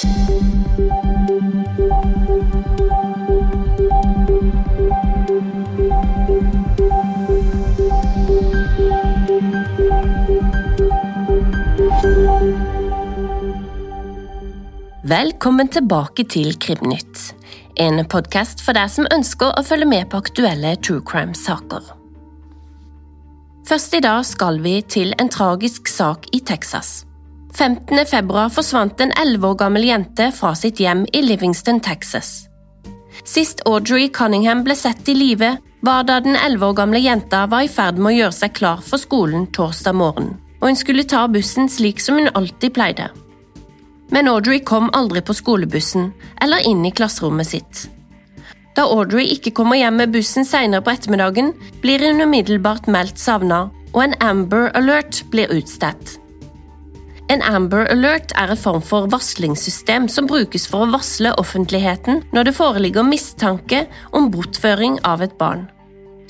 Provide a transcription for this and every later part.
Velkommen tilbake til Krimnytt, en podkast for deg som ønsker å følge med på aktuelle true crime-saker. Først i dag skal vi til en tragisk sak i Texas. 15. februar forsvant en 11 år gammel jente fra sitt hjem i Livingston, Texas. Sist Audrey Cunningham ble sett i live, var da den 11 år gamle jenta var i ferd med å gjøre seg klar for skolen torsdag morgen, og hun skulle ta bussen slik som hun alltid pleide. Men Audrey kom aldri på skolebussen eller inn i klasserommet sitt. Da Audrey ikke kommer hjem med bussen senere på ettermiddagen, blir hun umiddelbart meldt savna, og en Amber Alert blir utstedt. En Amber Alert er en form for varslingssystem som brukes for å varsle offentligheten når det foreligger mistanke om bortføring av et barn.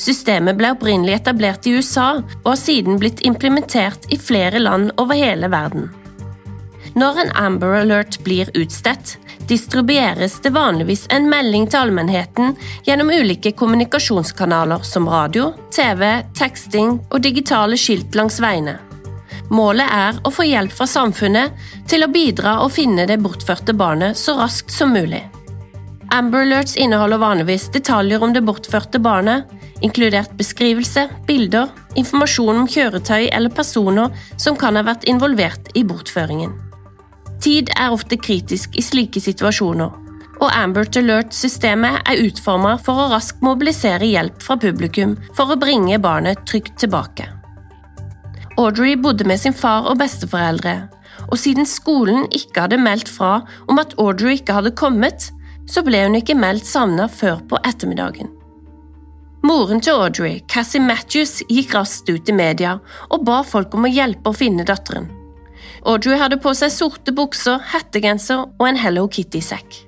Systemet ble opprinnelig etablert i USA og har siden blitt implementert i flere land over hele verden. Når en Amber Alert blir utstedt, distribueres det vanligvis en melding til allmennheten gjennom ulike kommunikasjonskanaler som radio, TV, teksting og digitale skilt langs veiene. Målet er å få hjelp fra samfunnet til å bidra og finne det bortførte barnet så raskt som mulig. Amber Alerts inneholder vanligvis detaljer om det bortførte barnet, inkludert beskrivelse, bilder, informasjon om kjøretøy eller personer som kan ha vært involvert i bortføringen. Tid er ofte kritisk i slike situasjoner, og Amber Alert-systemet er utformet for å raskt mobilisere hjelp fra publikum for å bringe barnet trygt tilbake. Audrey bodde med sin far og besteforeldre, og siden skolen ikke hadde meldt fra om at Audrey ikke hadde kommet, så ble hun ikke meldt savna før på ettermiddagen. Moren til Audrey, Cassie Matthews, gikk raskt ut i media og ba folk om å hjelpe å finne datteren. Audrey hadde på seg sorte bukser, hettegenser og en Hello Kitty-sekk.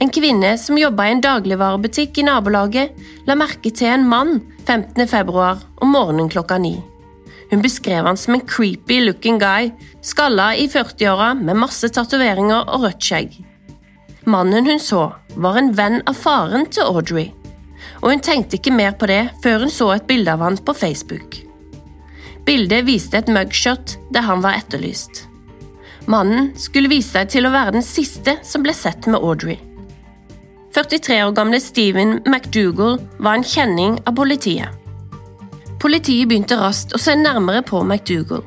En kvinne som jobba i en dagligvarebutikk i nabolaget, la merke til en mann 15. februar om morgenen klokka ni. Hun beskrev han som en creepy looking guy, skalla i 40-åra med masse tatoveringer og rødt skjegg. Mannen hun så, var en venn av faren til Audrey, og hun tenkte ikke mer på det før hun så et bilde av han på Facebook. Bildet viste et mugshot der han var etterlyst. Mannen skulle vise seg til å være den siste som ble sett med Audrey. 43 år gamle Stephen McDougall var en kjenning av politiet. Politiet begynte raskt å se nærmere på McDougall.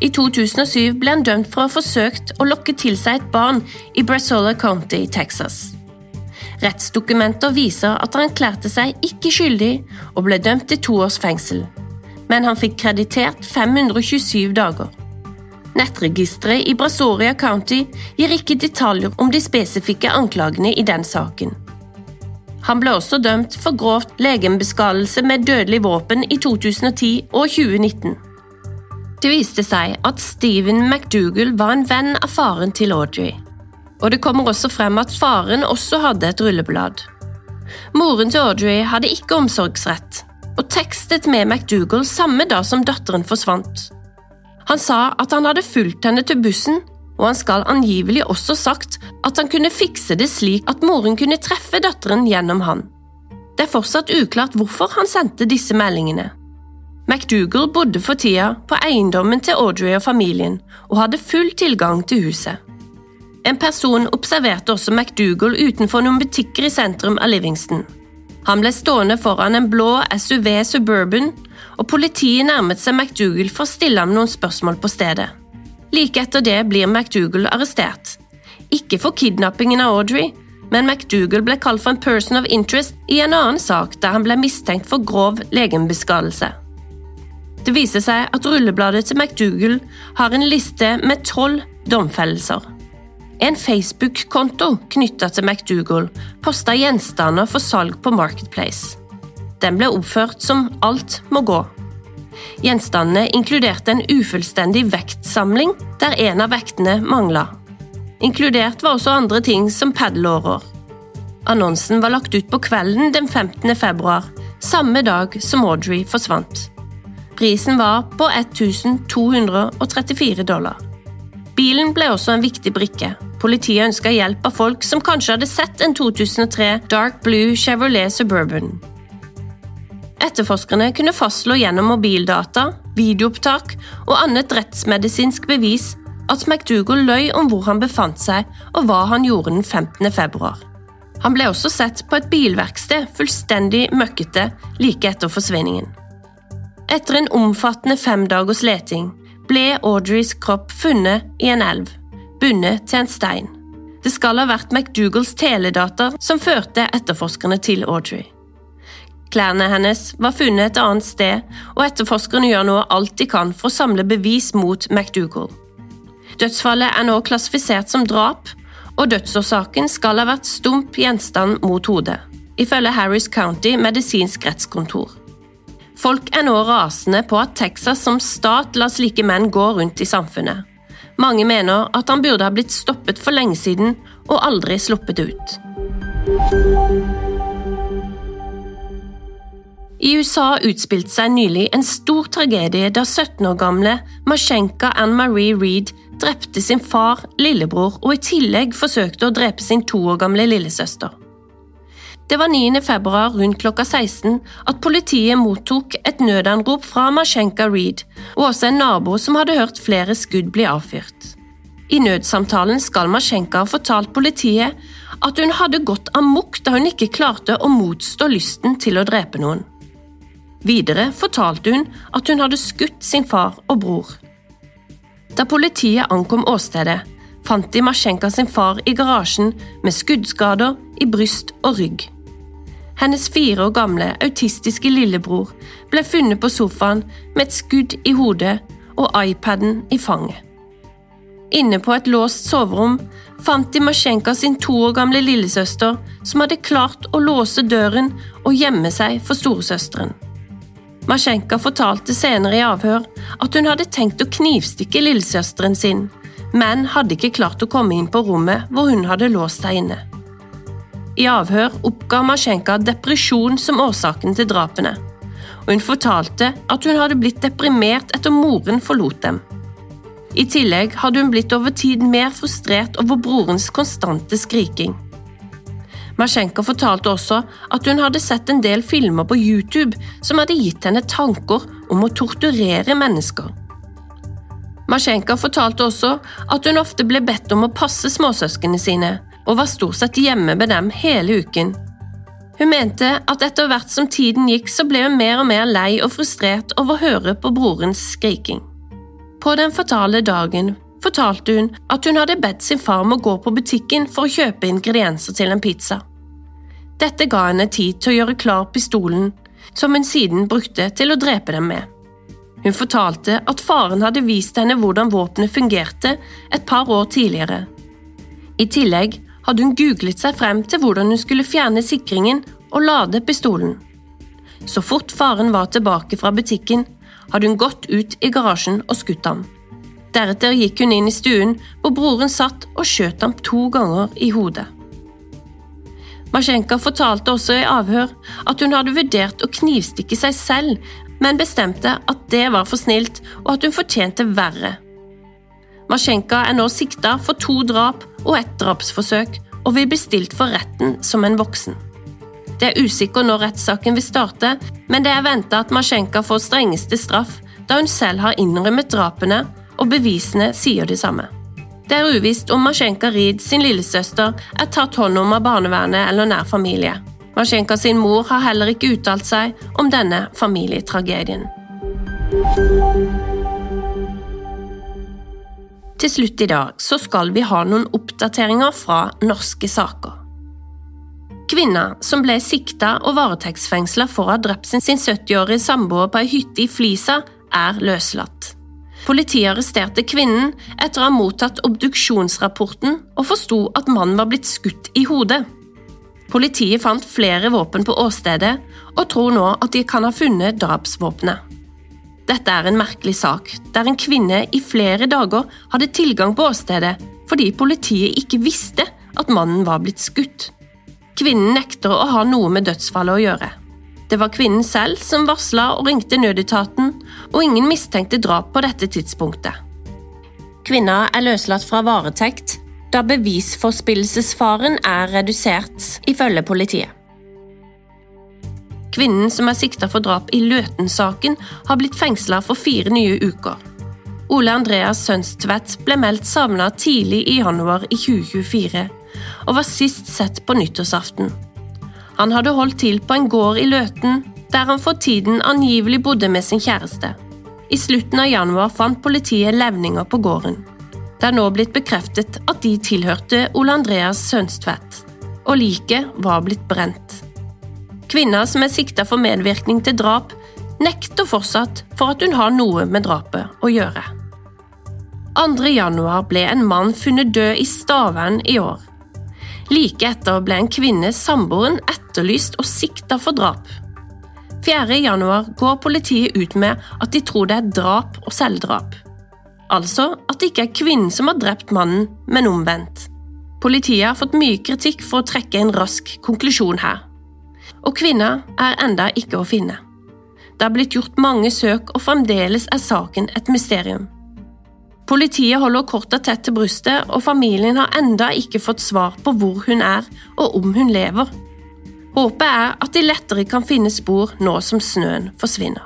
I 2007 ble han dømt for å ha forsøkt å lokke til seg et barn i Brazola County i Texas. Rettsdokumenter viser at han erklærte seg ikke skyldig og ble dømt til to års fengsel, men han fikk kreditert 527 dager. Nettregisteret i Brazoria County gir ikke detaljer om de spesifikke anklagene i den saken. Han ble også dømt for grovt legembeskadelse med dødelig våpen i 2010 og 2019. Det viste seg at Stephen McDougall var en venn av faren til Audrey, og det kommer også frem at faren også hadde et rulleblad. Moren til Audrey hadde ikke omsorgsrett, og tekstet med McDougall samme dag som datteren forsvant. Han sa at han hadde fulgt henne til bussen og han skal angivelig også sagt at han kunne fikse det slik at moren kunne treffe datteren gjennom han. Det er fortsatt uklart hvorfor han sendte disse meldingene. McDougall bodde for tida på eiendommen til Audrey og familien, og hadde full tilgang til huset. En person observerte også McDougall utenfor noen butikker i sentrum av Livingston. Han ble stående foran en blå SUV Suburban, og politiet nærmet seg McDougall for å stille ham noen spørsmål på stedet. Like etter det blir McDougall arrestert. Ikke for kidnappingen av Audrey, men McDougall ble kalt for en person of interest i en annen sak der han ble mistenkt for grov legembeskadelse. Det viser seg at rullebladet til McDougall har en liste med tolv domfellelser. En Facebook-konto knytta til McDougall posta gjenstander for salg på Marketplace. Den ble oppført som Alt må gå. Gjenstandene inkluderte en ufullstendig vektsamling der en av vektene mangla. Inkludert var også andre ting som paddelårer. Annonsen var lagt ut på kvelden den 15. februar, samme dag som Audrey forsvant. Prisen var på 1234 dollar. Bilen ble også en viktig brikke. Politiet ønska hjelp av folk som kanskje hadde sett en 2003 Dark Blue Chevrolet Suburban. Etterforskerne kunne fastslå gjennom mobildata, videoopptak og annet rettsmedisinsk bevis at McDougall løy om hvor han befant seg og hva han gjorde den 15. februar. Han ble også sett på et bilverksted fullstendig møkkete like etter forsvinningen. Etter en omfattende femdagers leting ble Audreys kropp funnet i en elv, bundet til en stein. Det skal ha vært McDougalls teledata som førte etterforskerne til Audrey. Klærne hennes var funnet et annet sted, og etterforskerne gjør nå alt de kan for å samle bevis mot McDougall. Dødsfallet er nå klassifisert som drap, og dødsårsaken skal ha vært stump gjenstand mot hodet, ifølge Harris County medisinsk rettskontor. Folk er nå rasende på at Texas som stat lar slike menn gå rundt i samfunnet. Mange mener at han burde ha blitt stoppet for lenge siden og aldri sluppet ut. I USA utspilte seg nylig en stor tragedie da 17 år gamle Mashenka Anne-Marie Reed drepte sin far, lillebror og i tillegg forsøkte å drepe sin to år gamle lillesøster. Det var 9. februar rundt klokka 16 at politiet mottok et nødanrop fra Mashenka Reed og også en nabo som hadde hørt flere skudd bli avfyrt. I nødsamtalen skal Masjenka ha fortalt politiet at hun hadde gått amok da hun ikke klarte å motstå lysten til å drepe noen. Videre fortalte hun at hun hadde skutt sin far og bror. Da politiet ankom åstedet, fant de Masjenka sin far i garasjen med skuddskader i bryst og rygg. Hennes fire år gamle autistiske lillebror ble funnet på sofaen med et skudd i hodet og iPaden i fanget. Inne på et låst soverom fant de Masjenka sin to år gamle lillesøster, som hadde klart å låse døren og gjemme seg for storesøsteren. Masjenka fortalte senere i avhør at hun hadde tenkt å knivstikke lillesøsteren sin, men hadde ikke klart å komme inn på rommet hvor hun hadde låst seg inne. I avhør oppga Masjenka depresjon som årsaken til drapene, og hun fortalte at hun hadde blitt deprimert etter moren forlot dem. I tillegg hadde hun blitt over tid mer frustrert over brorens konstante skriking. Masjenko fortalte også at hun hadde sett en del filmer på YouTube som hadde gitt henne tanker om å torturere mennesker. Masjenko fortalte også at hun ofte ble bedt om å passe småsøsknene sine, og var stort sett hjemme med dem hele uken. Hun mente at etter hvert som tiden gikk, så ble hun mer og mer lei og frustrert over å høre på brorens skriking. På den fatale dagen fortalte hun at hun hadde bedt sin far om å gå på butikken for å kjøpe ingredienser til en pizza. Dette ga henne tid til å gjøre klar pistolen, som hun siden brukte til å drepe dem med. Hun fortalte at faren hadde vist henne hvordan våpenet fungerte et par år tidligere. I tillegg hadde hun googlet seg frem til hvordan hun skulle fjerne sikringen og lade pistolen. Så fort faren var tilbake fra butikken, hadde hun gått ut i garasjen og skutt ham. Deretter gikk hun inn i stuen hvor broren satt og skjøt ham to ganger i hodet. Masjenka fortalte også i avhør at hun hadde vurdert å knivstikke seg selv, men bestemte at det var for snilt og at hun fortjente verre. Masjenka er nå sikta for to drap og ett drapsforsøk og vil bli stilt for retten som en voksen. Det er usikker når rettssaken vil starte, men det er venta at Masjenka får strengeste straff, da hun selv har innrømmet drapene og bevisene sier det samme. Det er uvisst om Masjenka Reed sin lillesøster er tatt hånd om av barnevernet eller nær familie. Masjenka sin mor har heller ikke uttalt seg om denne familietragedien. Til slutt i dag så skal vi ha noen oppdateringer fra norske saker. Kvinna som ble sikta og varetektsfengsla for å ha drept sin 70-årige samboer på ei hytte i Flisa, er løslatt. Politiet arresterte kvinnen etter å ha mottatt obduksjonsrapporten og forsto at mannen var blitt skutt i hodet. Politiet fant flere våpen på åstedet og tror nå at de kan ha funnet drapsvåpenet. Dette er en merkelig sak, der en kvinne i flere dager hadde tilgang på åstedet fordi politiet ikke visste at mannen var blitt skutt. Kvinnen nekter å ha noe med dødsfallet å gjøre. Det var kvinnen selv som varsla og ringte nødetaten, og ingen mistenkte drap på dette tidspunktet. Kvinna er løslatt fra varetekt, da bevisforspillelsesfaren er redusert, ifølge politiet. Kvinnen som er sikta for drap i Løten-saken, har blitt fengsla for fire nye uker. Ole Andreas Sønstvedt ble meldt savna tidlig i januar i 2024, og var sist sett på nyttårsaften. Han hadde holdt til på en gård i Løten, der han for tiden angivelig bodde med sin kjæreste. I slutten av januar fant politiet levninger på gården. Det er nå blitt bekreftet at de tilhørte Ole Andreas Sønstvedt, og liket var blitt brent. Kvinna som er sikta for medvirkning til drap, nekter fortsatt for at hun har noe med drapet å gjøre. 2. januar ble en mann funnet død i Stavern i år. Like etter ble en kvinne, samboeren, etterlyst og sikta for drap. 4. januar går politiet ut med at de tror det er drap og selvdrap. Altså at det ikke er kvinnen som har drept mannen, men omvendt. Politiet har fått mye kritikk for å trekke en rask konklusjon her og kvinna er enda ikke å finne. Det har blitt gjort mange søk, og fremdeles er saken et mysterium. Politiet holder korta tett til brystet, og familien har enda ikke fått svar på hvor hun er og om hun lever. Håpet er at de lettere kan finne spor nå som snøen forsvinner.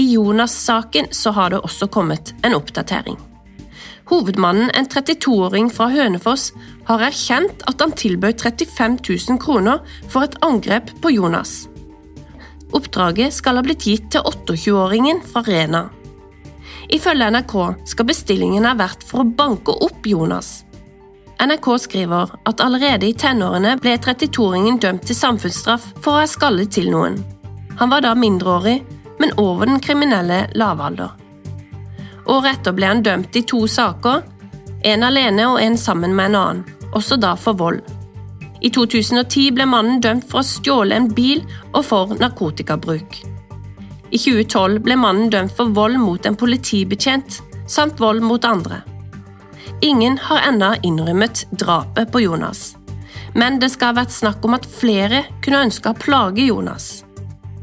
I Jonas-saken så har det også kommet en oppdatering. Hovedmannen, en 32-åring fra Hønefoss, har erkjent at han tilbød 35 000 kroner for et angrep på Jonas. Oppdraget skal ha blitt gitt til 28-åringen fra Rena. Ifølge NRK skal bestillingen ha vært for å banke opp Jonas. NRK skriver at allerede i tenårene ble 32-åringen dømt til samfunnsstraff for å ha skallet til noen. Han var da mindreårig, men over den kriminelle lavalder. Året etter ble han dømt i to saker, en alene og en sammen med en annen, også da for vold. I 2010 ble mannen dømt for å stjåle en bil og for narkotikabruk. I 2012 ble mannen dømt for vold mot en politibetjent samt vold mot andre. Ingen har ennå innrømmet drapet på Jonas, men det skal ha vært snakk om at flere kunne ønske å plage Jonas.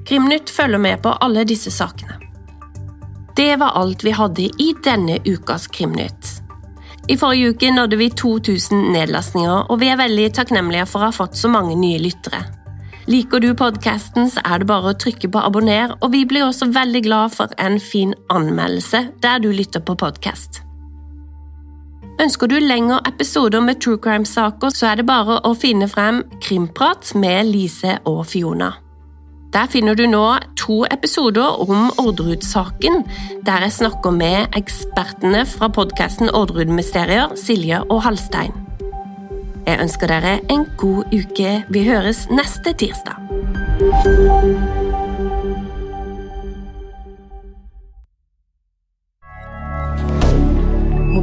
Krimnytt følger med på alle disse sakene. Det var alt vi hadde i denne ukas Krimnytt. I forrige uke nådde vi 2000 nedlastninger, og vi er veldig takknemlige for å ha fått så mange nye lyttere. Liker du podkasten, så er det bare å trykke på abonner, og vi blir også veldig glad for en fin anmeldelse der du lytter på podkast. Ønsker du lengre episoder med true crime-saker, så er det bare å finne frem Krimprat med Lise og Fiona. Der finner du nå to episoder om Orderud-saken, der jeg snakker med ekspertene fra podkasten Orderud-mysterier, Silje og Halstein. Jeg ønsker dere en god uke. Vi høres neste tirsdag.